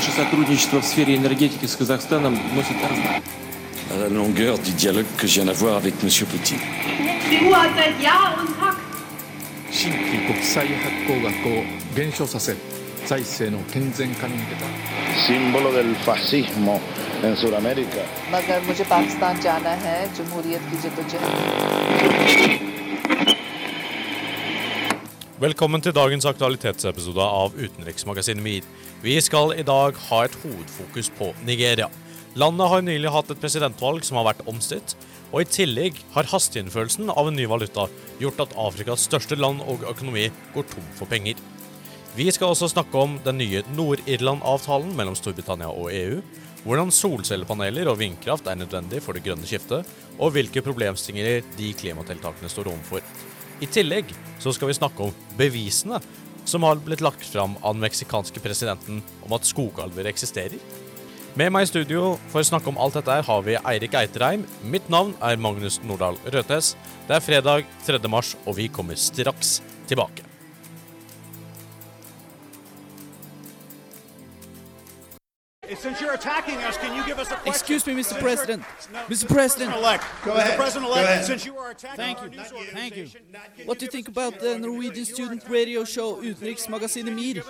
Наше сотрудничество в сфере энергетики с Казахстаном носит размах. À la longueur du dialogue que je viens d'avoir avec M. Poutine. Símbolo del fascismo en Sudamérica. मगर मुझे पाकिस्तान जाना है जमहूरियत की जदोजहद Velkommen til dagens aktualitetsepisode av Utenriksmagasinet MIR. Vi skal i dag ha et hovedfokus på Nigeria. Landet har nylig hatt et presidentvalg som har vært omstridt, og i tillegg har hasteinnførelsen av en ny valuta gjort at Afrikas største land og økonomi går tom for penger. Vi skal også snakke om den nye Nord-Irland-avtalen mellom Storbritannia og EU, hvordan solcellepaneler og vindkraft er nødvendig for det grønne skiftet, og hvilke problemstillinger de klimatiltakene står overfor. I tillegg så skal vi snakke om bevisene som har blitt lagt fram av den meksikanske presidenten om at skogalver eksisterer. Med meg i studio for å snakke om alt dette har vi Eirik Eiterheim. Mitt navn er Magnus Nordahl Røthes. Det er fredag 3. mars, og vi kommer straks tilbake. Since you're attacking us, can you give us a question? Excuse me, Mr. President. No, Mr. President. President-elect. Go Mr. ahead. President-elect, Go ahead. since you are attacking Thank our you. news Thank you. organization, can What do you think about the Norwegian student radio show Utenriksmagasinet MIR?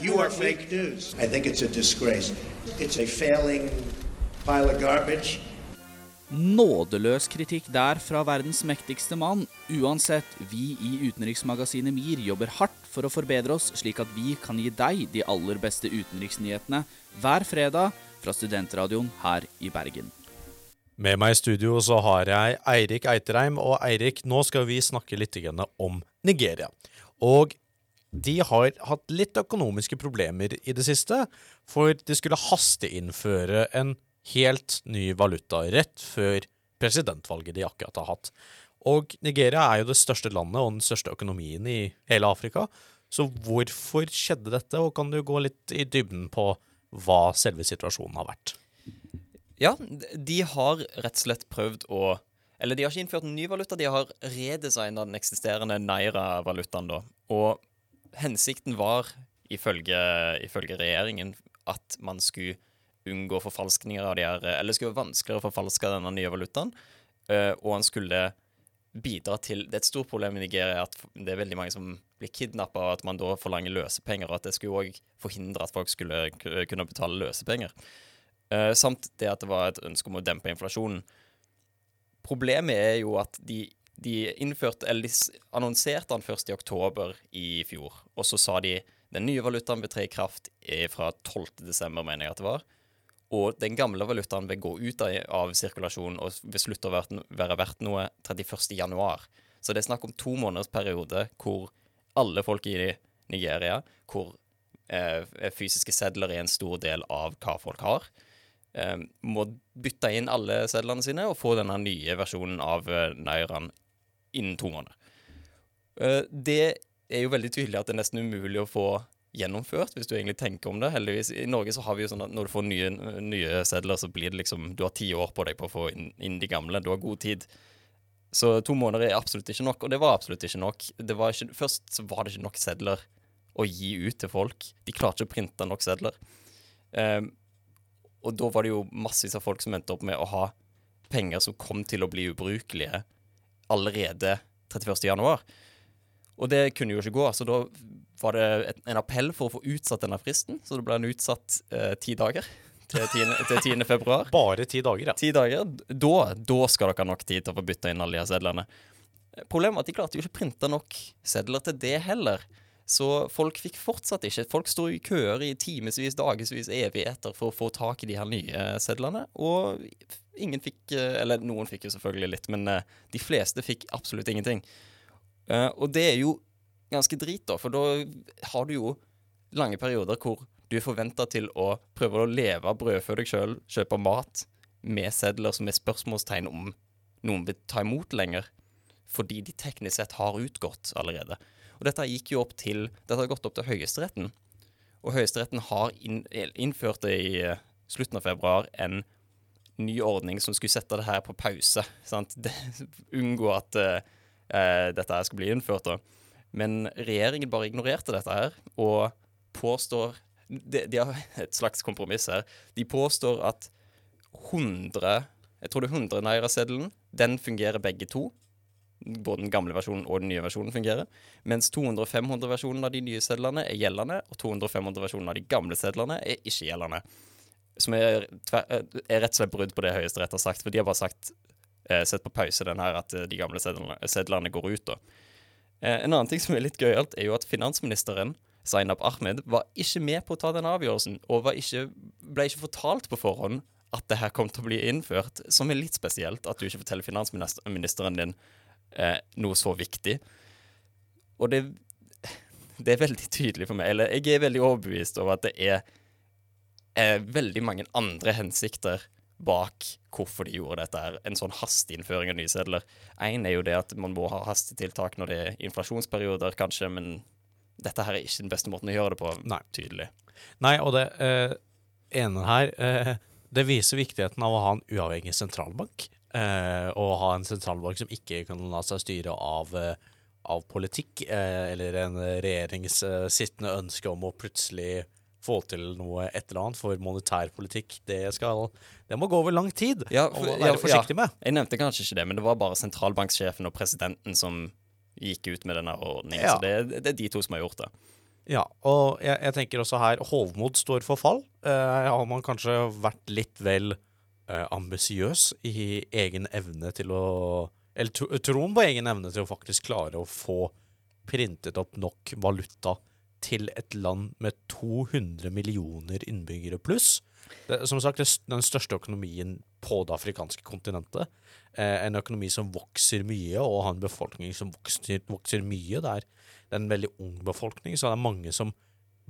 You are fake news. I think it's a disgrace. It's a failing pile of garbage. Nådeløs kritikk der fra verdens mektigste mann. Uansett, vi i Utenriksmagasinet MIR jobber hardt for å forbedre oss, slik at vi kan gi deg de aller beste utenriksnyhetene hver fredag fra studentradioen her i Bergen. Med meg i studio så har jeg Eirik Eiterheim, og Eirik, nå skal vi snakke litt om Nigeria. Og de har hatt litt økonomiske problemer i det siste, for de skulle hasteinnføre en helt ny valuta rett før presidentvalget de akkurat har hatt. Og Nigeria er jo det største landet og den største økonomien i hele Afrika, så hvorfor skjedde dette, og kan du gå litt i dybden på hva selve situasjonen har vært? Ja, de har rett og slett prøvd å Eller de har ikke innført en ny valuta, de har redesigna den eksisterende naira-valutaen, da. Og hensikten var, ifølge, ifølge regjeringen, at man skulle unngå forfalskninger av de her Eller skulle være vanskeligere å forfalske denne nye valutaen. eh, Og han skulle bidra til Det er et stort problem i Nigeria at det er veldig mange som blir kidnappa, og at man da forlanger løsepenger, og at det skulle òg forhindre at folk skulle kunne betale løsepenger. Uh, samt det at det var et ønske om å dempe inflasjonen. Problemet er jo at de, de innførte, eller de annonserte den først i oktober i fjor. Og så sa de den nye valutaen vil tre i kraft eh, fra 12. desember, mener jeg at det var. Og den gamle valutaen vil gå ut av, sirkulasjon og vil slutte å være, verdt noe 31. januar. Så det er snakk om to måneders periode hvor alle folk i Nigeria, hvor eh, fysiske sedler er en stor del av hva folk har, eh, må bytte inn alle sedlene sine og få denne nye versjonen av eh, nairaen innen to måneder. Eh, det er jo veldig tydelig at det er nesten umulig å få gjennomført, hvis du egentlig tenker om det. Heldigvis, I Norge så har vi jo sånn at når du får nye, nye sedler, så blir det liksom Du har ti år på deg på å få inn, inn de gamle. Du har god tid. Så to måneder er absolutt ikke nok, og det var absolutt ikke nok. Ikke, først så var det ikke nok sedler å gi ut til folk. De klarte ikke å printe nok sedler. Um, og da var det jo massevis av folk som endte opp med å ha penger som kom til å bli ubrukelige allerede 31. januar. Og det kunne jo ikke gå, så da var det et, en appell for å få utsatt denne fristen. Så det ble den utsatt eh, ti dager til 10. til 10. februar. Bare ti dager, ja. Ti dager. Da, da skal dere ha nok tid til å få bytta inn alle de her sedlene. Problemet er at de klarte jo ikke å printe nok sedler til det heller. Så folk fikk fortsatt ikke Folk sto i køer i timevis, dagevis, evigheter for å få tak i de her nye sedlene. Og ingen fikk eh, Eller noen fikk jo selvfølgelig litt, men eh, de fleste fikk absolutt ingenting. Eh, og det er jo ganske drit, da, for da har du jo lange perioder hvor du er forventa til å prøve å leve, brødfø deg sjøl, kjøpe mat med sedler som er spørsmålstegn om noen vil ta imot lenger, fordi de teknisk sett har utgått allerede. Og dette gikk jo opp til Dette har gått opp til Høyesteretten. Og Høyesteretten har inn, innført det i eh, slutten av februar en ny ordning som skulle sette det her på pause. Sant? Det, unngå at eh, eh, dette skulle bli innført. da. Men regjeringen bare ignorerte dette her, og påstår de, de har et slags kompromiss her. De påstår at 100 Jeg tror det er 100 Naira-seddelen. Den fungerer begge to. Både den gamle versjonen og den nye versjonen fungerer. Mens 200-500-versjonen av de nye sedlene er gjeldende, og 200-500-versjonen av de gamle sedlene er ikke gjeldende. Som er, tver, er rett og slett brudd på det Høyesterett har sagt, for de har bare sagt eh, Sett på pause den her at eh, de gamle sedlene, sedlene går ut, da. Eh, en annen ting som er litt gøyalt, er jo at finansministeren, Zainab Ahmed, var ikke med på å ta den avgjørelsen, og ikke, ble ikke fortalt på forhånd at det her kom til å bli innført, som er litt spesielt. At du ikke forteller finansministeren din eh, noe så viktig. Og det, det er veldig tydelig for meg, eller jeg er veldig overbevist over at det er eh, veldig mange andre hensikter bak hvorfor de gjorde dette her. En sånn hasteinnføring av nye sedler. Én er jo det at man må ha hastetiltak når det er inflasjonsperioder, kanskje, men dette her er ikke den beste måten å gjøre det på, Nei. tydelig. Nei, og det eh, ene her eh, Det viser viktigheten av å ha en uavhengig sentralbank. Eh, og ha en sentralbank som ikke kan la seg styre av, eh, av politikk, eh, eller en regjerings eh, sittende ønske om å plutselig få til noe et eller annet, for monetær politikk, det skal Det må gå over lang tid Ja, å og være ja, forsiktig ja. med. Jeg nevnte kanskje ikke det, men det var bare sentralbanksjefen og presidenten som gikk ut med denne ordningen. Ja. Så det, det er de to som har gjort det. Ja, og jeg, jeg tenker også her Hovmod står for fall. Eh, har man kanskje vært litt vel eh, ambisiøs i egen evne til å Eller tro, troen på egen evne til å faktisk klare å få printet opp nok valuta til et land med 200 millioner innbyggere pluss. Det, som sagt, det er den største økonomien på det afrikanske kontinentet. Eh, en økonomi som vokser mye, og har en befolkning som vokser, vokser mye. Det er, en veldig ung befolkning, så det er mange som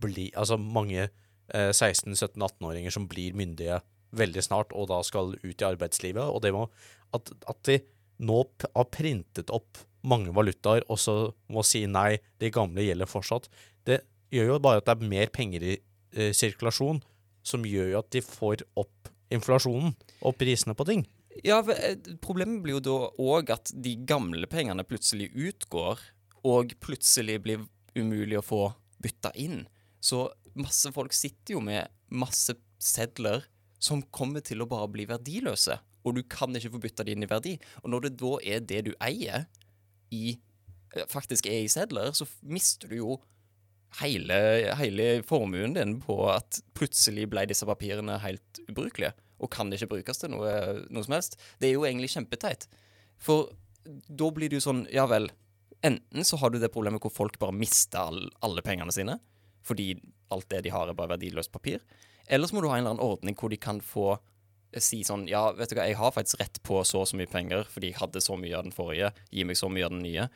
blir Altså mange eh, 16-17-18-åringer som blir myndige veldig snart, og da skal ut i arbeidslivet. Og det må At, at de nå har printet opp mange valutaer, og så må si nei, de gamle gjelder fortsatt. Det gjør jo bare at det er mer penger i eh, sirkulasjon, som gjør jo at de får opp inflasjonen og prisene på ting. Ja, eh, Problemet blir jo da òg at de gamle pengene plutselig utgår, og plutselig blir umulig å få bytta inn. Så masse folk sitter jo med masse sedler som kommer til å bare bli verdiløse, og du kan ikke få bytta de inn i verdi. Og når det da er det du eier, i, eh, faktisk er i sedler, så mister du jo hele, hele formuen din på at plutselig ble disse papirene helt ubrukelige, og kan ikke brukes til noe, noe som helst. Det er jo egentlig kjempeteit. For da blir det jo sånn, ja vel, enten så har du det problemet hvor folk bare mister all, alle pengene sine, fordi alt det de har er bare verdiløst papir, eller så må du ha en eller annen ordning hvor de kan få eh, si sånn, ja, vet du hva, jeg har faktisk rett på så og så mye penger, fordi jeg hadde så mye av den forrige, gi meg så mye av den nye.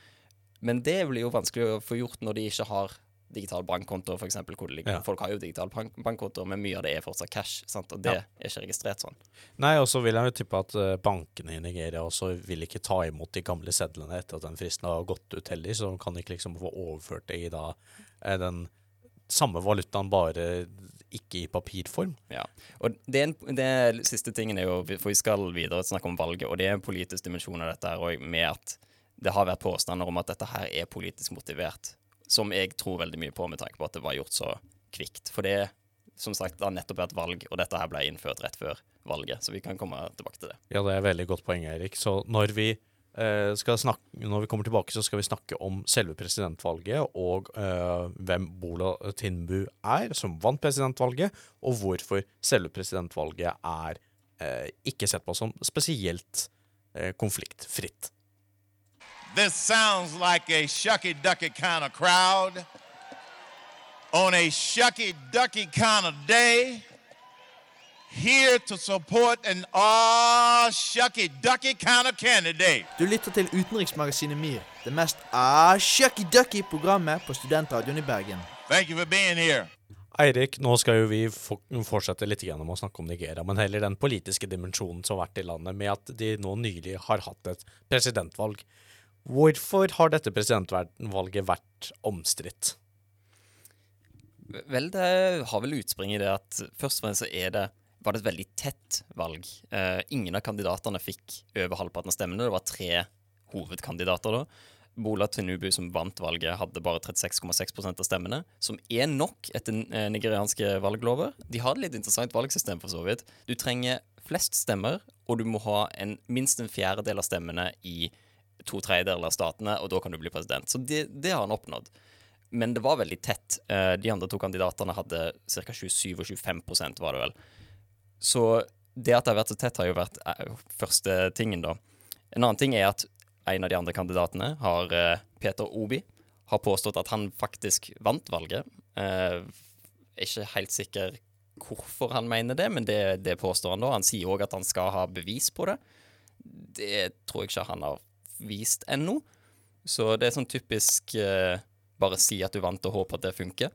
Men det blir jo vanskelig å få gjort når de ikke har digital bankkonto, for eksempel, hvor ligger. Ja. Folk har jo digital bank bankkonto, men mye av det er fortsatt cash, sant? og det Ja. er ikke registrert sånn. Nei, og så vil jeg jo tippe at eh, bankene i Nigeria også vil ikke ta imot de gamle sedlene etter at den fristen har gått ut heller, så de kan ikke liksom få overført det i da eh, den samme valutaen, bare ikke i papirform. Ja. Og det, er en, det siste tingen er jo, for vi skal videre snakke om valget, og det er en politisk dimensjon av dette her, og med at det har vært påstander om at dette her er politisk motivert, som jeg tror veldig mye på med tanke på at det var gjort så kvikt. For det, som sagt, det har nettopp vært valg, og dette her ble innført rett før valget, så vi kan komme tilbake til det. Ja, det er veldig godt poeng, Erik. Så når vi, eh, snakke, når vi kommer tilbake, så skal vi snakke om selve presidentvalget og eh, hvem Bola Tinbu er, som vant presidentvalget, og hvorfor selve presidentvalget er eh, ikke sett på som spesielt eh, konfliktfritt. This sounds like a shucky ducky kind of crowd on a shucky ducky kind of day. Here to support an ah shucky ducky kind of candidate. Du lytter til utenriksmagasinet MIR, det mest ah-shucky-ducky-programmet på studentradioen i Bergen. Thank you for being here. Eirik, nå skal jo vi fortsette litt gjennom å snakke om Nigeria, men heller den politiske dimensjonen som har vært i landet, med at de nå nylig har hatt et presidentvalg. Hvorfor har dette presidentvalget vært omstridt? Vel, det har vel utspring i det at først og fremst så er det var det et veldig tett valg. Eh, ingen av kandidatene fikk over halvparten av stemmene. Det var tre hovedkandidater da. Bola Tinubu, som vant valget, hadde bare 36,6% av stemmene, som er nok etter eh, nigerianske valglover. De har et litt interessant valgsystem, for så vidt. Du trenger flest stemmer, og du må ha en, minst en fjerdedel av stemmene i to tredjedeler av statene, og da kan du bli president. Så det, det har han oppnådd. Men det var veldig tett. Eh, De andre to kandidatene hadde ca. 27 og 25% var det vel. Så det at det har vært så tett, har jo vært eh, første tingen, da. En annen ting er at en av de andre kandidatene, har eh, Peter Obi, har påstått at han faktisk vant valget. Jeg er ikke helt sikker hvorfor han mener det, men det, det påstår han da. Han sier òg at han skal ha bevis på det. Det tror jeg ikke han har vist ennå. Så det er sånn typisk eh, bare si at du vant og håpe at det funker.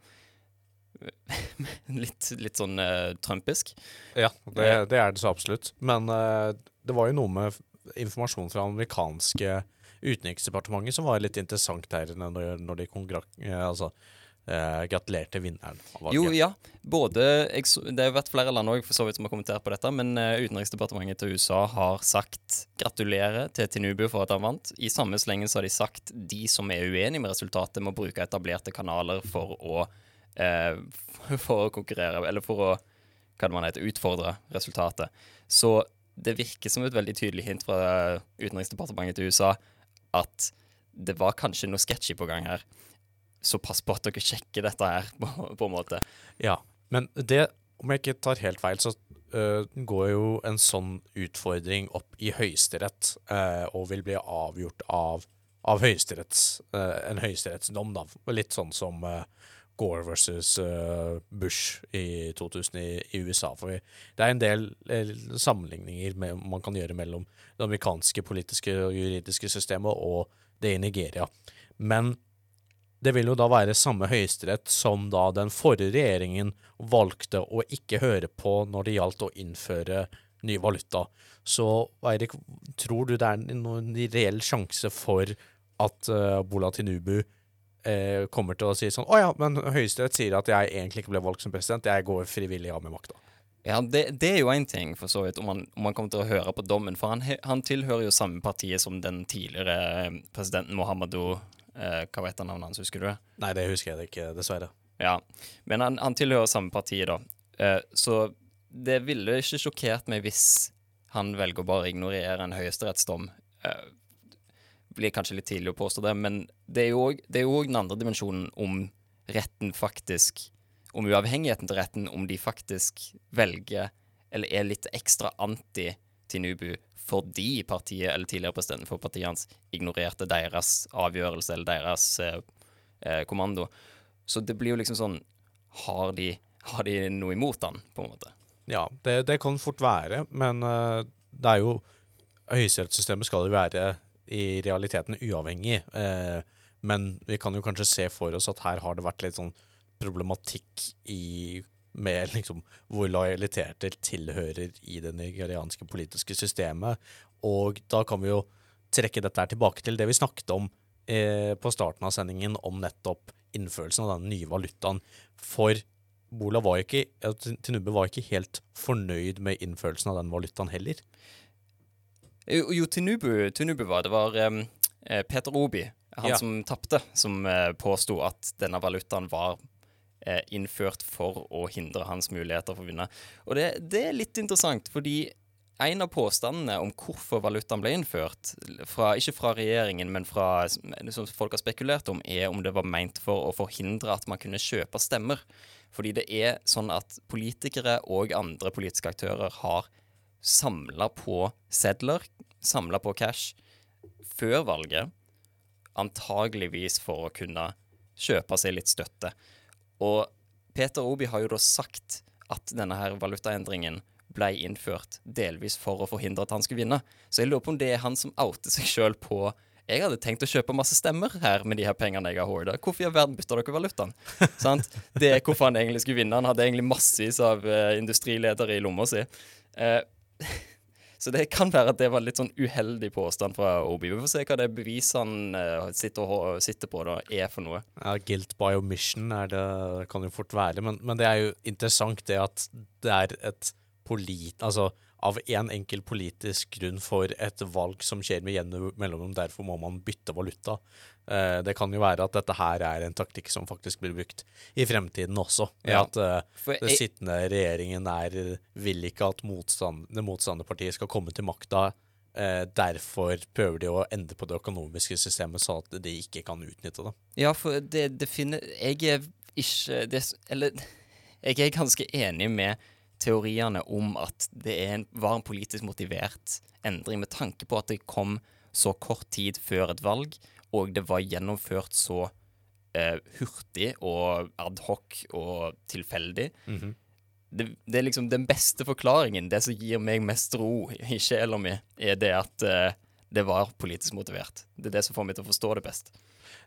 litt, litt sånn uh, trumpisk. Ja, det, det, er det så absolutt. Men uh, det var jo noe med informasjon fra amerikanske utenriksdepartementet som var litt interessant her når, når de uh, altså, gratulerte vinneren av valget. Jo, ja. Både, det har vært flere land også, for så vidt som har kommentert på dette, men utenriksdepartementet til USA har sagt gratulerer til Tinubu for at han vant. I samme slengen så har de sagt de som er uenige med resultatet, må bruke etablerte kanaler for å eh, for å konkurrere, eller for å hva det man heter, utfordre resultatet. Så det virker som et veldig tydelig hint fra Utenriksdepartementet til USA at det var kanskje noe sketchy på gang her. Så pass på at dere sjekker dette her, på, på en måte. Ja, men det, om jeg ikke tar helt feil, så uh, går jo en sånn utfordring opp i Høyesterett uh, og vil bli avgjort av, av høyesteretts, uh, en høyesterettsdom, da. Litt sånn som Gore versus Bush i 2000 i, i, USA. For det er en del sammenligninger med, man kan gjøre mellom det amerikanske politiske og juridiske systemet og det i Nigeria. Men det vil jo da være samme høyesterett som da den forrige regjeringen valgte å ikke høre på når det gjaldt å innføre ny valuta. Så Eirik, tror du det er noen reell sjanse for at uh, Bola Tinubu uh, kommer til å si sånn Å ja, men Høyesterett sier at jeg egentlig ikke ble valgt som president, jeg går frivillig av med makta. Ja, det, det, er jo én ting, for så vidt, om man, om han, kommer til å høre på dommen. For han, han tilhører jo samme partiet som den tidligere eh, presidenten Mohammedo eh, Hva vet han navnet hans, husker du det? Nei, det husker jeg ikke, dessverre. Ja, Men han, han tilhører samme parti, da. Eh, så det ville ikke sjokkert meg hvis han velger å bare ignorere en høyesterettsdom. Eh, blir kanskje litt tidlig å påstå det, men det er jo òg den andre dimensjonen om retten faktisk Om uavhengigheten til retten, om de faktisk velger eller er litt ekstra anti Tinubu fordi partiet, eller tidligere presidenten for partiet hans, ignorerte deres avgjørelse eller deres eh, eh, kommando. Så det blir jo liksom sånn Har de, har de noe imot han, på en måte? Ja, det, det kan fort være, men uh, det er jo Høyesterettssystemet skal jo være i realiteten uavhengig. Eh, men vi kan jo kanskje se for oss at her har det vært litt sånn problematikk i med liksom hvor lojaliteter tilhører i det nigerianske politiske systemet. Og da kan vi jo trekke dette her tilbake til det vi snakket om eh, på starten av sendingen, om nettopp innførelsen av den nye valutaen. For Bola var ikke, Tinubu var ikke helt fornøyd med innførelsen av den valutaen heller. Jo, Tinubu, Tinubu var det var um, Peter Obi, han ja. som tapte, som uh, påsto at denne valutaen var innført for å hindre hans muligheter for å vinne. Og det, det, er litt interessant, fordi en av påstandene om hvorfor valutaen ble innført, fra, ikke fra regjeringen, men fra som folk har spekulert om, er om det var meint for å forhindre at man kunne kjøpe stemmer. Fordi det er sånn at politikere og andre politiske aktører har samla på sedler, samla på cash, før valget, antageligvis for å kunne kjøpe seg litt støtte. Og Peter Obi har jo da sagt at denne her valutaendringen ble innført delvis for å forhindre at han skulle vinne. Så jeg lurer på om det er han som outer seg sjøl på jeg hadde tenkt å kjøpe masse stemmer her med de her pengene jeg har hoarda. Hvorfor i all verden bytter dere valutaen? Det er hvorfor han egentlig skulle vinne. Han hadde egentlig massevis av uh, industriledere i lomma si. Uh, så det kan være at det var litt sånn uheldig påstand fra Obi. Vi får se hva det bevisene han uh, sitter, sitter, på, da, er for noe. Ja, Guilt by omission er det, kan jo fort være, men, men, det er jo interessant det at det er et polit... Altså av en enkel politisk grunn for et valg som skjer med jevne mellomrom. Derfor må man bytte valuta. Eh, det kan jo være at dette her er en taktikk som faktisk blir brukt i fremtiden også. Ja. At eh, den sittende regjeringen er, vil ikke at motstand, det motstanderpartiet skal komme til makta. Eh, derfor prøver de å endre på det økonomiske systemet, sånn at de ikke kan utnytte det. Ja, for det, det finner Jeg er ikke det, Eller jeg er ganske enig med teoriene om at det en, var en politisk motivert endring, med tanke på at det kom så kort tid før et valg, og det var gjennomført så eh, hurtig og adhoc og tilfeldig. Mhm. det, det er liksom den beste forklaringen, det som gir meg mest ro i sjela mi, er det at eh, det var politisk motivert. Det er det som får meg til å forstå det best.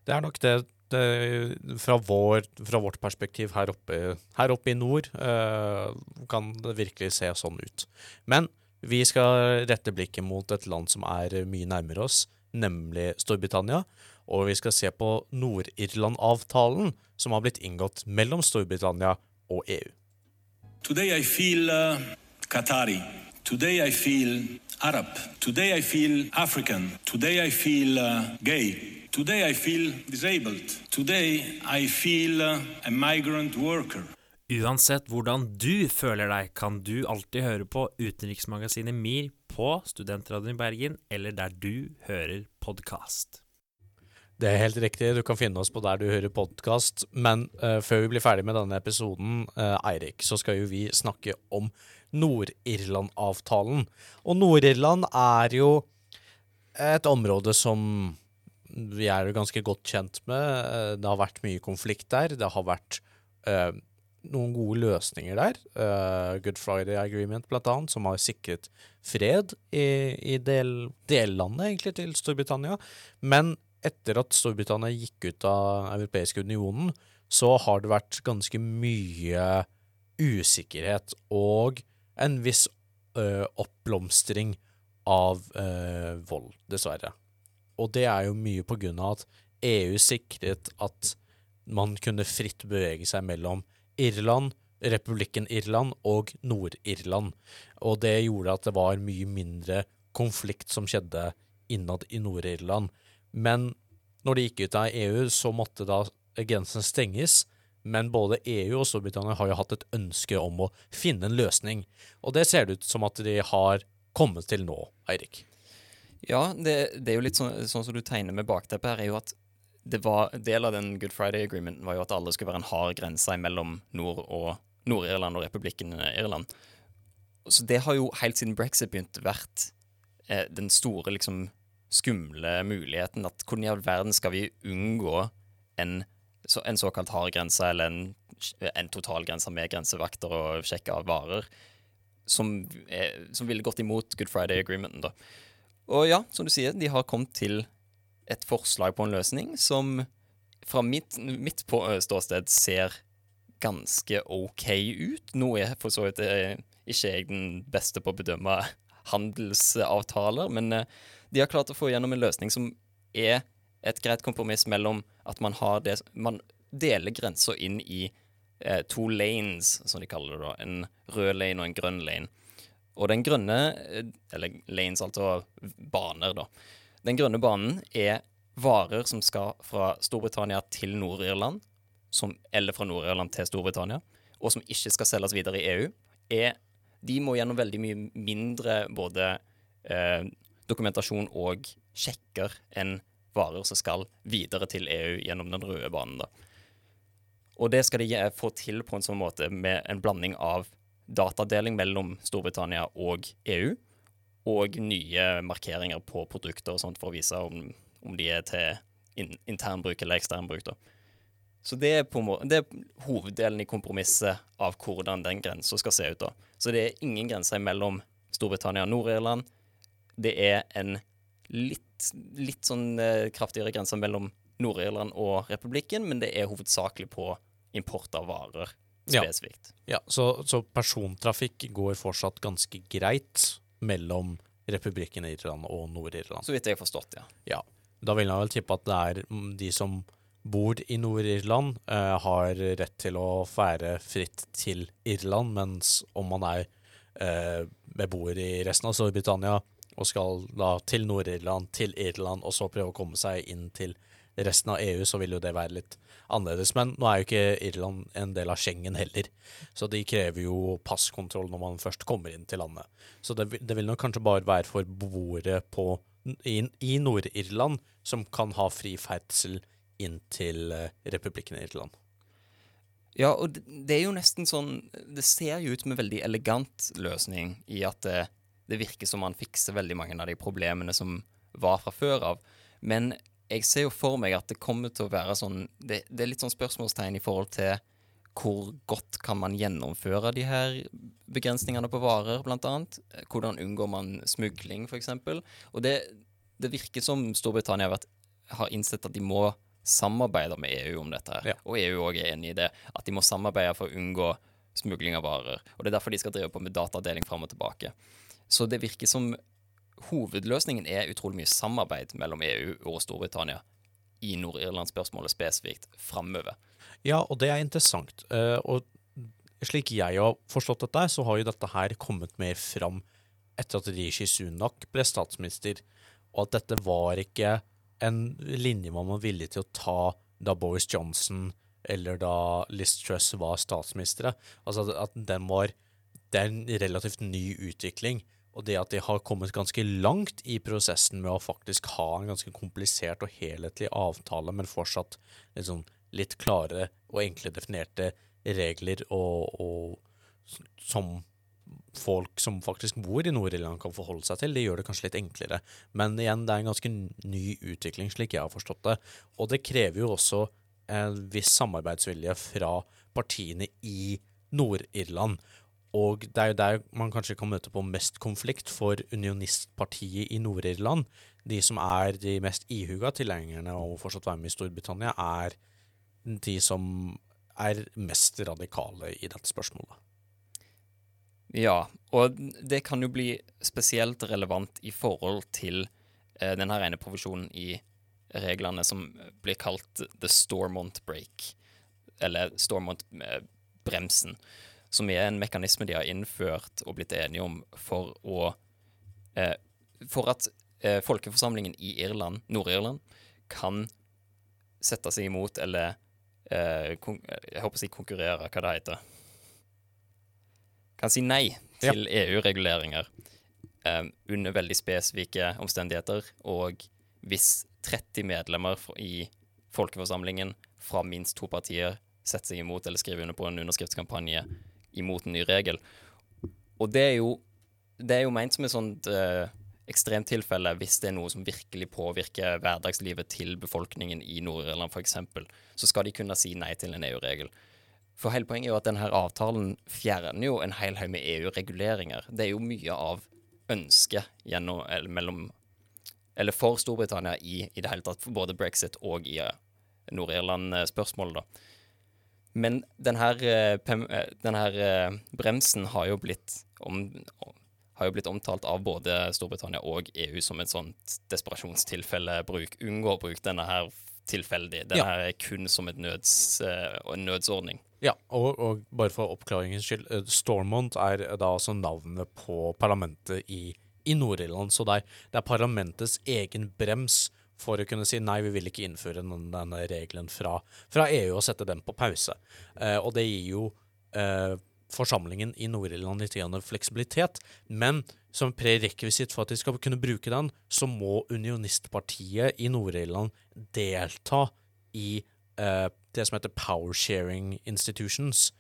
Det er nok det fra, vår, fra vårt perspektiv her oppe, her oppe i nord, eh, kan det virkelig se sånn ut. Men vi skal rette blikket mot et land som er mye nærmere oss, nemlig Storbritannia. Og vi skal se på Nord-Irland-avtalen som har blitt inngått mellom Storbritannia og EU. Today I feel uh, Qatari. Today I feel Arab. Today I feel African. Today I feel uh, gay. Today I feel disabled. Today I feel uh, a migrant worker. Uansett hvordan du føler deg, kan du alltid høre på Utenriksmagasinet MIR på Studentradioen i Bergen, eller der du hører podkast. Det er helt riktig, du kan finne oss på der du hører podkast. Men uh, før vi blir ferdig med denne episoden, uh, Eirik, så skal jo vi snakke om Nord-Irland-avtalen. Og Nord-Irland er jo et område som vi er jo ganske godt kjent med. Eh, Det har vært mye konflikt der. Det har vært eh, noen gode løsninger der. Eh, Good Friday Agreement, blant annet, som har sikret fred i, i del, dellandet, egentlig, til Storbritannia. Men etter at Storbritannia gikk ut av Europeiske unionen, så har det vært ganske mye usikkerhet og en viss ø, oppblomstring av ø, vold, dessverre. Og det er jo mye på grunn av at EU sikret at man kunne fritt bevege seg mellom Irland, republikken Irland og Nord-Irland. Og det gjorde at det var mye mindre konflikt som skjedde innad i Nord-Irland. Men når de gikk ut av EU, så måtte da grensen stenges. Men både EU og Storbritannia har jo hatt et ønske om å finne en løsning. Og det ser det ut som at de har kommet til nå, Eirik. Ja, det, det er jo litt sånn, sånn som du tegner med bakteppet her, er jo at det var, del av den Good Friday Agreementen var jo at alle skulle være en hard grense mellom Nord- og Nord-Irland og republikken Irland. Så det har jo helt siden brexit begynte vært eh, den store, liksom skumle muligheten at hvordan i all verden skal vi unngå en, så, en såkalt hard grense, eller en, en totalgrense med grensevakter og sjekk av varer, som, er, som ville gått imot Good Friday Agreementen, da. Og ja, som du sier, de har kommet til et forslag på en løsning som fra mitt, mitt på, ståsted ser ganske OK ut. Nå er for så vidt eh, ikke jeg den beste på å bedømme handelsavtaler, men eh, de har klart å få gjennom en løsning som er et greit kompromiss mellom at man har det Man deler grensa inn i eh, to lanes, som de kaller det da. En rød lane og en grønn lane. Og den grønne, eh, eller lanes, altså baner, da. Den grønne banen er varer som skal fra Storbritannia til Nord-Irland, eller fra Nord-Irland til Storbritannia, og som ikke skal selges videre i EU, er De må gjennom veldig mye mindre både eh, dokumentasjon og sjekker enn varer som skal videre til EU gjennom den røde banen. da. Og det skal de få til på en sånn måte med en blanding av datadeling mellom Storbritannia og EU, og nye markeringer på produkter og sånt for å vise om, om de er til in internbruk eller eksternbruk. da. Så det er, på måte, det er hoveddelen i kompromisset av hvordan den grensa skal se ut. da. Så det er ingen grenser mellom Storbritannia og Nord-Irland. Det er en litt, litt sånn eh, kraftigere grenser mellom Nord-Irland og republikken, men det er hovedsakelig på import av varer spesifikt. Ja, så, så persontrafikk går fortsatt ganske greit mellom republikken Irland og Nord-Irland. Så vidt jeg har forstått, ja. Ja. Da vil jeg vel tippe at det er mm, de som bor i Nord-Irland, eh, har rett til å fære fritt til Irland, mens om man er eh, beboer i resten av Storbritannia, og skal da til Nord-Irland, til Irland, og så prøve å komme seg inn til resten av EU, så vil jo det være litt annerledes. Men nå er jo ikke Irland en del av Schengen heller, så de krever jo passkontroll når man først kommer inn til landet. Så det, det vil nok kanskje bare være for beboere på, i, i Nord-Irland som kan ha fri ferdsel inn til eh, republikken Irland. Ja, og det, er jo nesten sånn Det ser jo ut som en veldig elegant løsning i at det, virker som man fikser veldig mange av de problemene som var fra før av. Men jeg ser jo for meg at det kommer til å være sånn Det, det er litt sånn spørsmålstegn i forhold til hvor godt kan man gjennomføre de her begrensningene på varer, annet? Hvordan unngår man smugling, f.eks.? Og det, det virker som Storbritannia har, vært, har innsett at de må samarbeide med EU om dette her. Og EU òg er enig i det. At de må samarbeide for å unngå smugling av varer. Og det er derfor de skal drive på med datadeling fram og tilbake. Så det virker som hovedløsningen er utrolig mye samarbeid mellom EU og Storbritannia i Nord-Irland-spørsmålet spesifikt framover. Ja, og det er interessant. Eh, og slik jeg har forstått dette, så har jo dette her kommet mer fram etter at Rishi Sunak ble statsminister, og at dette var ikke en linje man var villig til å ta da Boris Johnson eller da Liz Truss var statsministre. Altså at- den var Det er en relativt ny utvikling. Og det at de har kommet ganske langt i prosessen med å faktisk ha en ganske komplisert og helhetlig avtale, men fortsatt liksom litt klare og enkle definerte regler og, og som folk som faktisk bor i Nord-Irland kan forholde seg til. Det gjør det kanskje litt enklere. Men igjen, det er en ganske ny utvikling, slik jeg har forstått det. Og det krever jo også en viss samarbeidsvilje fra partiene i Nord-Irland. Og det er jo der man kanskje kan møte på mest konflikt for unionistpartiet i Nord-Irland. De som er de mest ihuga tilhengerne av å fortsatt være med i Storbritannia, er de som er mest radikale i dette spørsmålet. Ja, og det kan jo bli spesielt relevant i forhold til eh, denne ene provisjonen i reglene som blir kalt the Stormont break, eller Stormont-bremsen, som er en mekanisme de har innført og blitt enige om for å eh, For at eh, folkeforsamlingen i Irland, Nord-Irland, kan sette seg imot eller eh, Jeg håper å si konkurrere, hva det heter. Kan si nei til EU-reguleringer eh, under veldig spesifikke omstendigheter, og hvis 30 medlemmer i folkeforsamlingen fra minst to partier setter seg imot eller skriver under på en underskriftskampanje imot en ny regel. Og det er jo, det er jo ment som et sånt eh, ekstremtilfelle hvis det er noe som virkelig påvirker hverdagslivet til befolkningen i Nord-Irland f.eks., så skal de kunne si nei til en EU-regel. For hele poenget er jo at denne avtalen fjerner jo en hel haug med EU-reguleringer. Det er jo mye av ønsket gjennom, eller mellom Eller for Storbritannia i, i det hele tatt, for både brexit og i eh, Nord-Irland-spørsmålet, da. Men den her, eh, eh, den her eh, bremsen har jo om, har jo blitt omtalt av både Storbritannia og EU som et sånt desperasjonstilfelle. Bruk, unngå å bruke denne her tilfeldig. Denne Ja. her er kun som nøds, en nødsordning. Ja, og, og bare for oppklaringens skyld, Stormont er da altså navnet på parlamentet i, i Nord-Irland. Så det er, det er parlamentets egen brems for å kunne si nei, vi vil ikke innføre den, denne regelen fra, fra EU og sette den på pause. Eh, og det gir jo eh, forsamlingen i Nord-Irland litt fleksibilitet, men som prerekvisitt for at de skal kunne bruke den, så må unionistpartiet i Nord-Irland delta i eh, det som heter power sharing institutions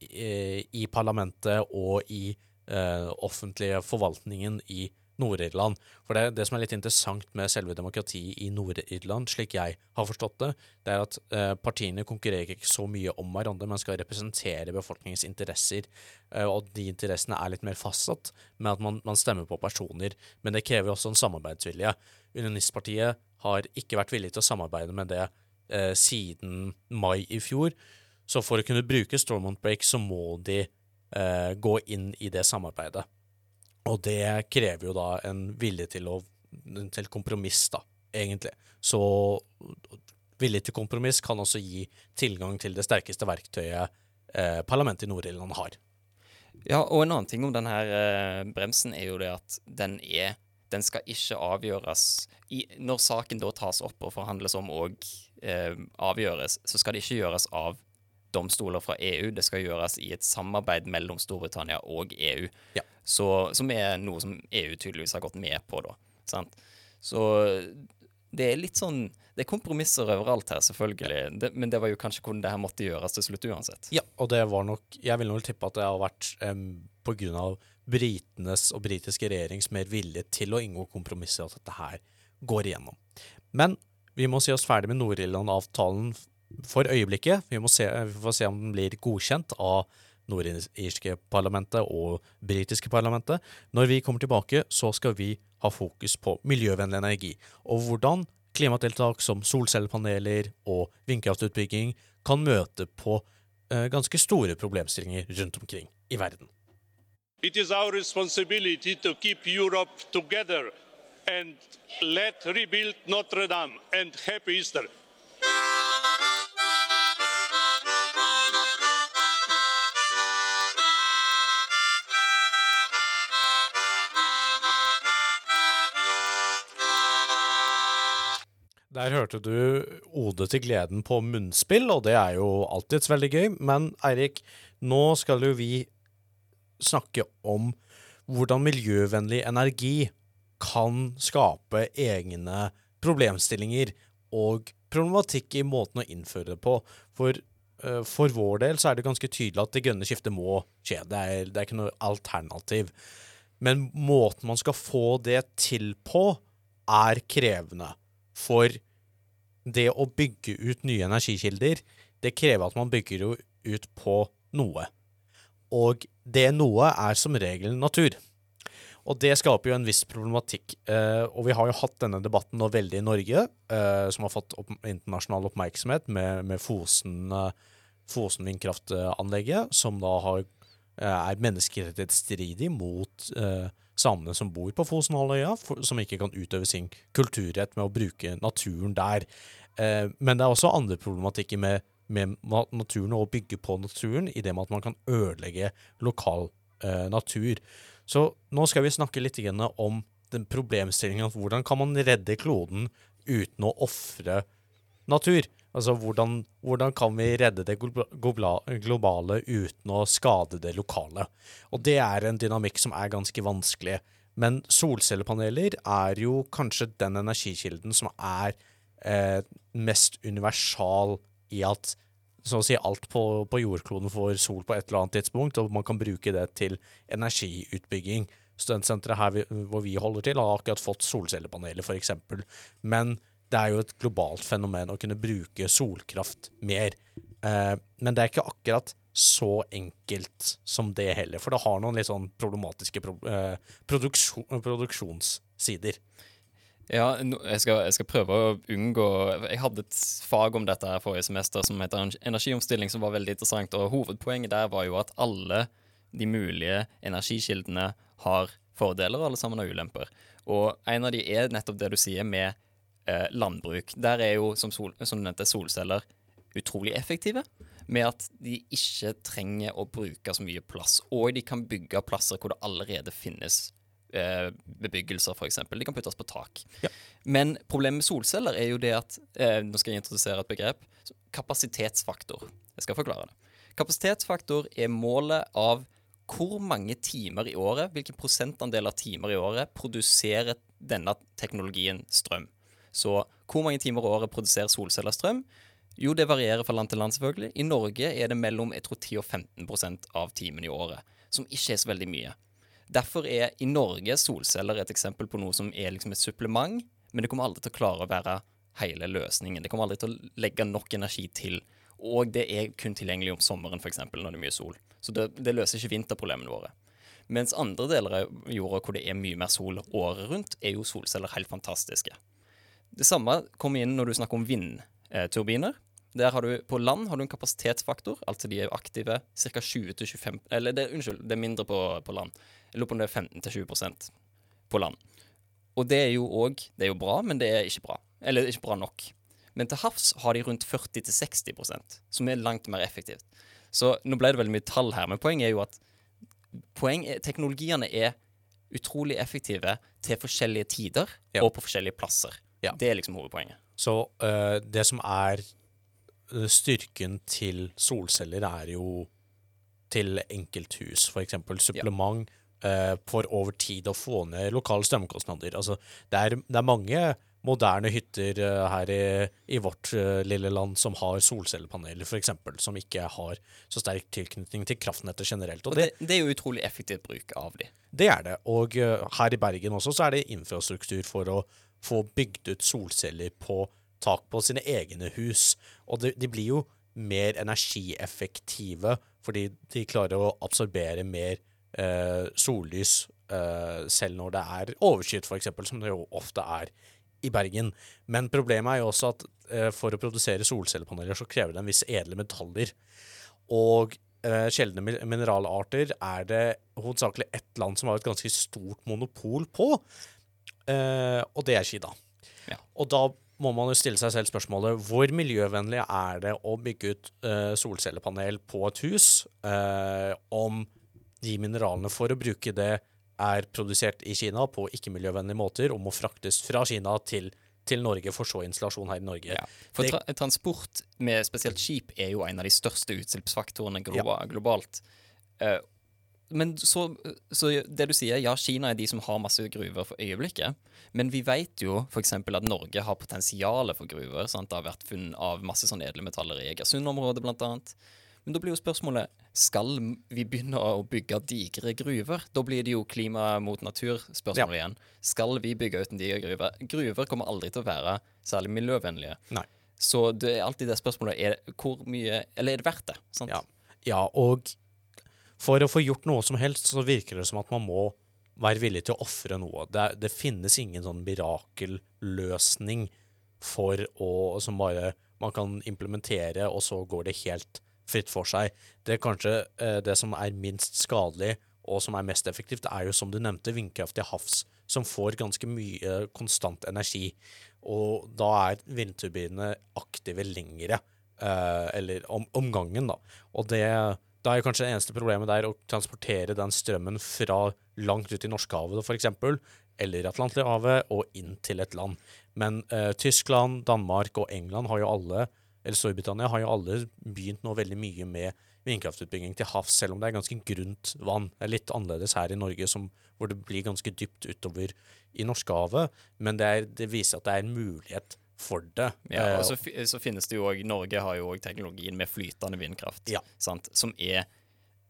i, i parlamentet og i eh, offentlige forvaltningen i Nord-Irland. For det, det som er litt interessant med selve demokratiet i Nord-Irland, slik jeg har forstått det, det er at eh, partiene konkurrerer ikke så mye om hverandre, men skal representere befolkningens interesser. Eh, og de interessene er litt mer fastsatt med at man, man stemmer på personer. Men det krever også en samarbeidsvilje. Unionistpartiet har ikke vært villig til å samarbeide med det eh, siden mai i fjor. Så for å kunne bruke Stormont Break, så må de eh, gå inn i det samarbeidet. Og det krever jo da en vilje til, å, til kompromiss, da, egentlig. Så vilje til kompromiss kan også gi tilgang til det sterkeste verktøyet eh, parlamentet i Nord-Irland har. Ja, og en annen ting om denne eh, bremsen er jo det at den er Den skal ikke avgjøres i, Når saken da tas opp og forhandles om og eh, avgjøres, så skal det ikke gjøres av domstoler fra EU. Det skal gjøres i et samarbeid mellom Storbritannia og EU. Så, som er noe som EU tydeligvis har gått med på, da. Sant? Så det er litt sånn Det er kompromisser overalt her, selvfølgelig. Det, men det var jo kanskje hvordan det her måtte gjøres til slutt uansett. Ja, og det var nok Jeg vil nok tippe at det har vært um, på grunn av britenes og britiske regjerings mer vilje til å inngå kompromisser at dette her går igjennom. Men vi må si oss ferdig med Nord-Irland-avtalen for øyeblikket. Vi må se, vi får se om den blir godkjent av nordirske parlamentet og britiske parlamentet. Når vi kommer tilbake, så skal vi ha fokus på miljøvennlig energi, og hvordan klimatiltak som solcellepaneler og vindkraftutbygging kan møte på eh, ganske store problemstillinger rundt omkring i verden. It is our responsibility to keep Europe together and let rebuild Notre Dame and happy Easter. Der hørte du Ode til gleden på munnspill, og det er jo alltids veldig gøy. Men Eirik, nå skal jo vi snakke om hvordan miljøvennlig energi kan skape egne problemstillinger og problematikk i måten å innføre det på. For, uh, for vår del så er det ganske tydelig at det grønne skiftet må skje. Det er, det er ikke noe alternativ. Men måten man skal få det til på, er krevende. For det å bygge ut nye energikilder, det krever at man bygger jo ut på noe. Og det noe er som regel natur. Og det skaper jo en viss problematikk. Eh, og vi har jo hatt denne debatten nå veldig i Norge, eh, som har fått opp, internasjonal oppmerksomhet med, med Fosen, eh, Fosen vindkraftanlegget, som da har, eh, er menneskerettighetsstridig mot eh, samene som bor på Fosenhalvøya, som ikke kan utøve sin kulturrett med å bruke naturen der. Eh, men det er også andre problematikker med, med naturen og å bygge på naturen, i det med at man kan ødelegge lokal eh, natur. Så nå skal vi snakke litt om den problemstillingen hvordan kan man redde kloden uten å ofre natur? Altså hvordan, hvordan, kan vi redde det globale uten å skade det lokale? Og det er en dynamikk som er ganske vanskelig. Men solcellepaneler er jo kanskje den energikilden som er eh, mest universal i at så å si alt på, på, jordkloden får sol på et eller annet tidspunkt, og man kan bruke det til energiutbygging. Studentsenteret her vi, hvor vi holder til, har akkurat fått solcellepaneler, f.eks. Men det er jo et globalt fenomen å kunne bruke solkraft mer. Eh, men det er ikke akkurat så enkelt som det heller, for det har noen litt sånn problematiske pro, eh, produksjon, produksjonssider. Ja, jeg skal, jeg skal, prøve å unngå Jeg hadde et fag om dette her forrige semester som heter energiomstilling, som var veldig interessant. Og hovedpoenget der var jo at alle de mulige energikildene har fordeler, alle sammen har ulemper. Og en av de er nettopp det du sier med eh, landbruk. Der er jo, som, sol, som du nevnte, solceller utrolig effektive. Med at de ikke trenger å bruke så mye plass. Og de kan bygge plasser hvor det allerede finnes eh, bebyggelser, f.eks. De kan puttes på tak. Ja. Men problemet med solceller er jo det at eh, Nå skal jeg introdusere et begrep. Kapasitetsfaktor. Jeg skal forklare det. Kapasitetsfaktor er målet av hvor mange timer i året, hvilken prosentandel av timer i året, produserer denne teknologien strøm. Så hvor mange timer i året produserer solceller strøm? Jo, det varierer fra land til land, selvfølgelig. I Norge er det mellom jeg tror 10 og 15% av timene i året, som ikke er så veldig mye. Derfor er i Norge solceller et eksempel på noe som er liksom et supplement, men det kommer aldri til å klare å være hele løsningen. Det kommer aldri til å legge nok energi til. Og det er kun tilgjengelig om sommeren, f.eks., når det er mye sol. Så det, det løser ikke vinterproblemene våre. Mens andre deler av jorda hvor det er mye mer sol året rundt, er jo solceller helt fantastiske. Det samme kommer inn når du snakker om vindturbiner. Der har du, På land har du en kapasitetsfaktor, altså de er aktive ca. 20-25 Eller det, unnskyld, det er mindre på, på land. Jeg lurer på om det er 15-20% på land. Og det er jo òg Det er jo bra, men det er ikke bra. Eller ikke bra nok. Men til havs har de rundt 40-60% som er langt mer effektivt. Så nå ble det veldig mye tall her, men poenget er jo at poeng er, teknologiene er utrolig effektive til forskjellige tider og på forskjellige plasser. Det er liksom hovedpoenget. Så uh, det som er eh, styrken til solceller, er jo til enkelthus, eksempel supplement Uh, for over tid å få ned lokale strømkostnader. Altså, det er, det er mange moderne hytter uh, her i, i vårt uh, lille land som har solcellepaneler, eksempel, som ikke har så sterk tilknytning til kraftnettet generelt. Og det, det er jo utrolig effektiv bruk av de. Det er det. Og uh, her i Bergen også så er det infrastruktur for å få bygd ut solceller på tak på sine egne hus. Og de, de blir jo mer energieffektive fordi de klarer å absorbere mer eh, sollys eh, selv når det er overskyet, f.eks., som det jo ofte er i Bergen. Men problemet er jo også at eh, for å produsere solcellepaneler så krever det en viss edle metaller. Og eh, sjeldne mineralarter er det hovedsakelig ett land som har et ganske stort monopol på, eh, og det er Kina. Og da må man jo stille seg selv spørsmålet hvor miljøvennlig er det å bygge ut uh, solcellepanel på et hus uh, om de mineralene for å bruke det er produsert i Kina på ikke-miljøvennlige måter og må fraktes fra Kina til, til Norge for så installasjon her i Norge. For tra transport med spesielt skip er jo en av de største utslippsfaktorene globa globalt. Eh, men så, så det du sier, ja, Kina er de som har masse gruver for øyeblikket. Men vi vet jo f.eks. at Norge har potensial for gruver. Sant? Det har vært funn av masse sånne edle metaller i Egersund-området, annet. Men da blir jo spørsmålet skal vi begynne å bygge digre gruver. Da blir det jo klima mot natur-spørsmål igjen. Skal vi bygge ut en diger gruve? Gruver kommer aldri til å være særlig miljøvennlige. Nei. Så det er alltid det spørsmålet er hvor mye Eller er det verdt det? Sant? Ja. ja, og for å få gjort noe som helst, så virker det som at man må være villig til å ofre noe. Det, det finnes ingen sånn mirakelløsning for å Som bare man kan implementere, og så går det helt fritt for seg. Det er kanskje eh, det som er minst skadelig, og som er mest effektivt, er jo som du nevnte, vindkraft til havs, som får ganske mye konstant energi. Og da er vindturbinene aktive lengre, eh, eller om, om gangen, da. Og det, da er kanskje det eneste problemet der å transportere den strømmen fra langt ut i Norskehavet, eksempel, eller Atlanterhavet, og inn til et land. Men eh, Tyskland, Danmark og England har jo alle, eller Storbritannia har jo alle begynt nå veldig mye med vindkraftutbygging til havs, selv om det er ganske grunt vann. Det er litt annerledes her i Norge, som, hvor det blir ganske dypt utover i Norskehavet, men det, er, det viser at det er en mulighet for det. Ja, Eh, og så, så finnes det jo òg Norge har jo òg teknologien med flytende vindkraft, sant? som er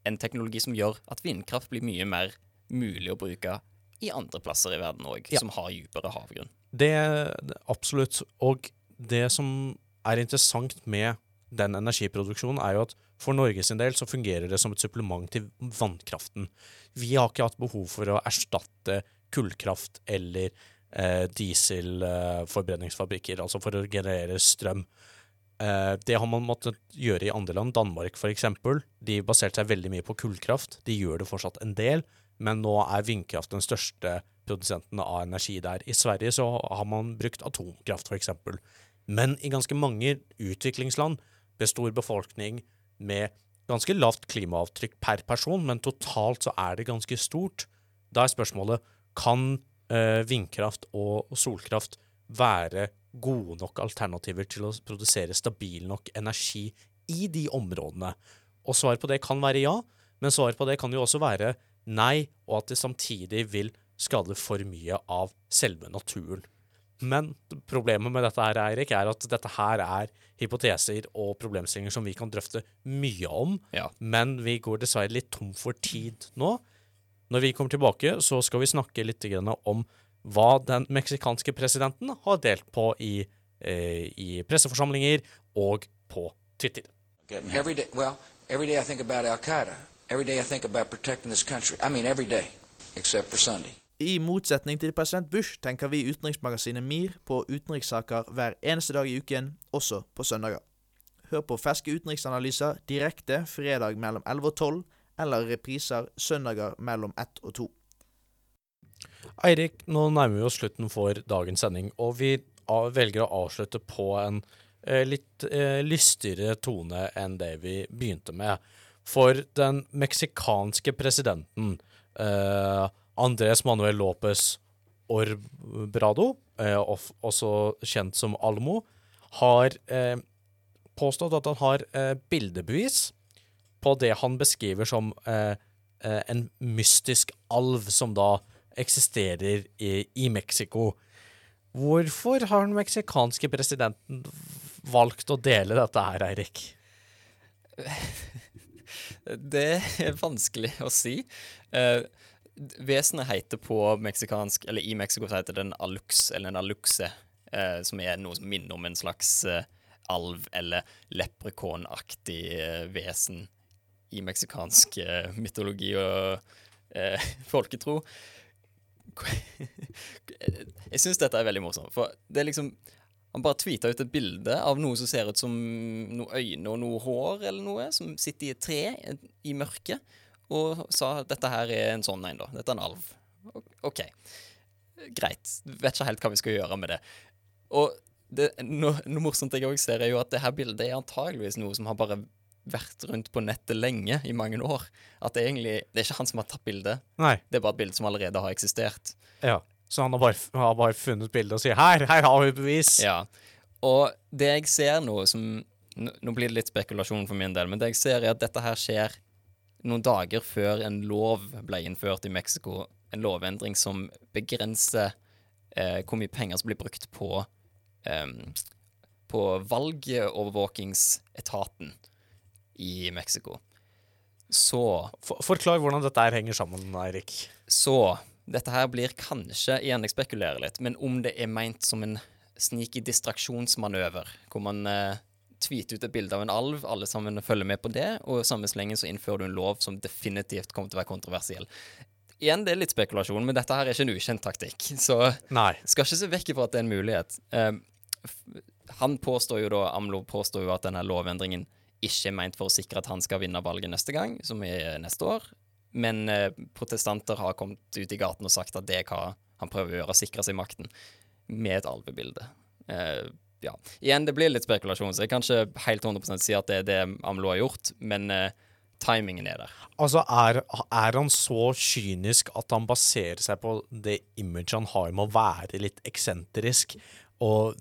en teknologi som gjør at vindkraft blir mye mer mulig å bruke i andre plasser i verden òg, Ja. som har dypere havgrunn. Det, er absolutt. Og det som er interessant med den energiproduksjonen, er jo at for Norges sin del så fungerer det som et supplement til vannkraften. Vi har ikke hatt behov for å erstatte kullkraft eller eh, dieselforbrenningsfabrikker, altså for å generere strøm. Eh, det har man måttet gjøre i andre land. Danmark eksempel. De baserte seg veldig mye på kullkraft. De gjør det fortsatt en del, men nå er vindkraft den største produsenten av energi der. I Sverige så har man brukt atomkraft eksempel. Men i ganske mange utviklingsland består befolkning med ganske lavt klimaavtrykk per person, men totalt så er det ganske stort. Da er spørsmålet kan eh, vindkraft og solkraft være gode nok alternativer til å produsere stabil nok energi i de områdene? Og svaret på det kan være ja, men svaret på det kan jo også være nei, og at det samtidig vil skade for mye av selve naturen. Men problemet med dette her, Eirik, er at dette her er hypoteser og problemstillinger som vi kan drøfte mye om, men vi går dessverre litt tom for tid nå. Når vi kommer tilbake, så skal vi snakke litt om hva den meksikanske presidenten har delt på i, eh, i presseforsamlinger og på Twitter. Every day, well, every day I think about Al Qaeda. Every day I think about protecting this country. I mean, every day, except for Sunday. I motsetning til president Bush tenker vi i utenriksmagasinet MIR på utenrikssaker hver eneste dag i uken, også på søndager. Hør på ferske utenriksanalyser direkte fredag mellom 11 og 12, eller repriser søndager mellom ett og to. Eirik, nå nærmer vi oss slutten for dagens sending, og vi velger å avslutte på en eh, litt eh, lystigere tone enn det vi begynte med. For den meksikanske presidenten eh, Andres Manuel Lopez Orbrado, eh, også kjent som Almo, har påstått at han har bildebevis på det han beskriver som eh, eh, en mystisk alv som da eksisterer i, i Mexico. Hvorfor har den meksikanske presidenten valgt å dele dette her, Eirik? Det er vanskelig å si. Eh, vesenet heter på meksikansk Eller i Mexico heter det en alux, eller en aluxe, eh, som er noe som minner om en slags eh, alv eller leprekonaktig eh, vesen i meksikansk eh, mytologi og eh, folketro. Jeg syns dette er veldig morsomt, for det er liksom Han bare tweeta ut et bilde av noe som ser ut som noen øyne og noe hår eller noe, som sitter i et tre i mørket, og sa at dette her er en sånn en, da. Dette er en alv. OK. Greit. Vet ikke helt hva vi skal gjøre med det. Og det, noe, noe morsomt jeg òg ser, er jo at det her bildet er antageligvis noe som har bare vært rundt på nettet lenge, i mange år. At det egentlig Det er ikke han som har tatt bildet. Nei. Det er bare et bilde som allerede har eksistert. Ja, så han har bare, har bare funnet bildet og sier 'her, her har vi bevis'. Ja. Og det jeg ser nå som Nå nå blir det litt spekulasjon for min del, men det jeg ser, er at dette her skjer noen dager før en lov ble innført i Mexico. En lovendring som begrenser eh, hvor mye penger som blir brukt på eh, på valgovervåkingsetaten i Mexico. Så For, Forklar hvordan dette her henger sammen, Eirik. Så dette her blir kanskje, igjen jeg spekulerer litt, men om det er meint som en sneaky distraksjonsmanøver, hvor man eh, tweeter ut et bilde av en alv, alle sammen følger med på det, og samme slengen så innfører du en lov som definitivt kommer til å være kontroversiell. Igjen, det er litt spekulasjon, men dette her er ikke en ukjent taktikk, så Nei. skal ikke se vekk ifra at det er en mulighet. Eh, han påstår jo da, AMLO påstår jo at denne lovendringen ikke er meint for å sikre at han skal vinne valget neste gang, som er neste år. Men eh, protestanter har kommet ut i gaten og sagt at det er hva han prøver å gjøre, sikre seg makten, med et alvebilde. Eh, ja. Igjen, det blir litt spekulasjon, så jeg kan ikke helt 100% si at det er det AMLO har gjort, men eh, timingen er der. Altså, er, er han så kynisk at han baserer seg på det imaget han har med å være litt eksentrisk? Og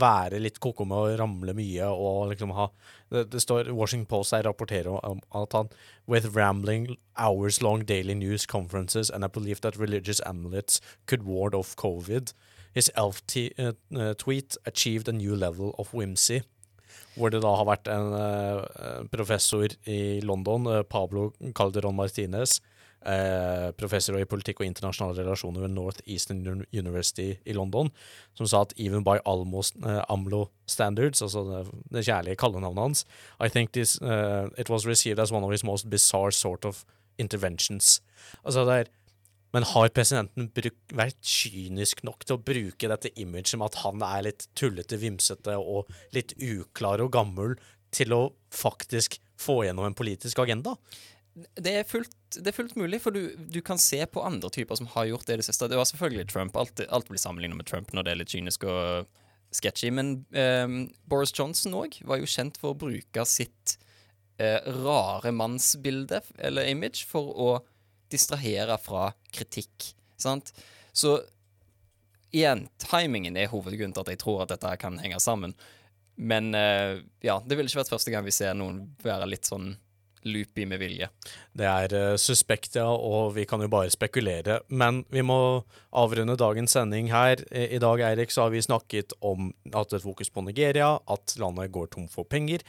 være litt koko med å ramle mye og liksom ha Det, det står Washington Post her rapporterer om at han With rambling hours long daily news conferences and a belief that religious amulets could ward off covid, his elf uh, tweet achieved a new level of whimsy hvor det da har vært en uh, professor i London, uh, Pablo Calderon Martinez, eh, professor i politikk og internasjonale relasjoner ved Northeastern Uni- University i London, som sa at even by almost uh, AMLO standards, altså det, det kjærlige kallenavnet hans, I think this, uh, it was received as one of his most bizarre sort of interventions. Altså det er men har presidenten bruk, vært kynisk nok til å bruke dette imaget med at han er litt tullete, vimsete og litt uklar og gammel, til å faktisk få gjennom en politisk agenda? Det er fullt, det er fullt mulig, for du, du kan se på andre typer som har gjort det i det siste. Det var selvfølgelig Trump. Alt, alt blir sammenlignet med Trump når det er litt kynisk og sketchy. Men um, Boris Johnson òg var jo kjent for å bruke sitt uh, rare mannsbilde, eller image, for å distrahere fra kritikk. Sant? Så igjen, timingen er hovedgrunnen til at jeg tror at dette kan henge sammen. Men uh, ja, det ville ikke vært første gang vi ser noen være litt sånn loopy med vilje. Det er uh, suspekt, ja, og vi kan jo bare spekulere. Men vi må avrunde dagens sending her. I, dag, Eirik, så har vi snakket om at et fokus på Nigeria, at landet går tom for penger,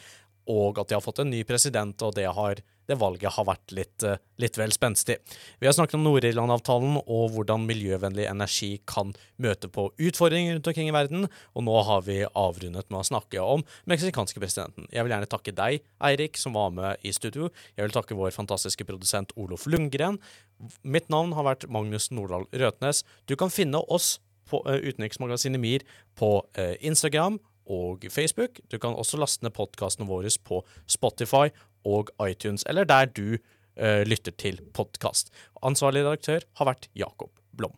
og at de har fått en ny president, og det, har, det valget har vært litt, eh, litt vel spenstig. Vi har snakket om Nord-Irland-avtalen og hvordan miljøvennlig energi kan møte på utfordringer rundt omkring i verden, og nå har vi avrundet med å snakke om meksikanske presidenten. Jeg vil gjerne takke deg, Eirik, som var med i studio. Jeg vil takke vår fantastiske produsent Olof Lundgren. Mitt navn har vært Magnus Nordahl Røtnes. Du kan finne oss på uh, Utenriksmagasinet MIR på uh, Instagram og Facebook. Du kan også laste ned podkastene våre på Spotify og iTunes, eller der du eh, lytter til podkast. Ansvarlig redaktør har vært Jakob Blom.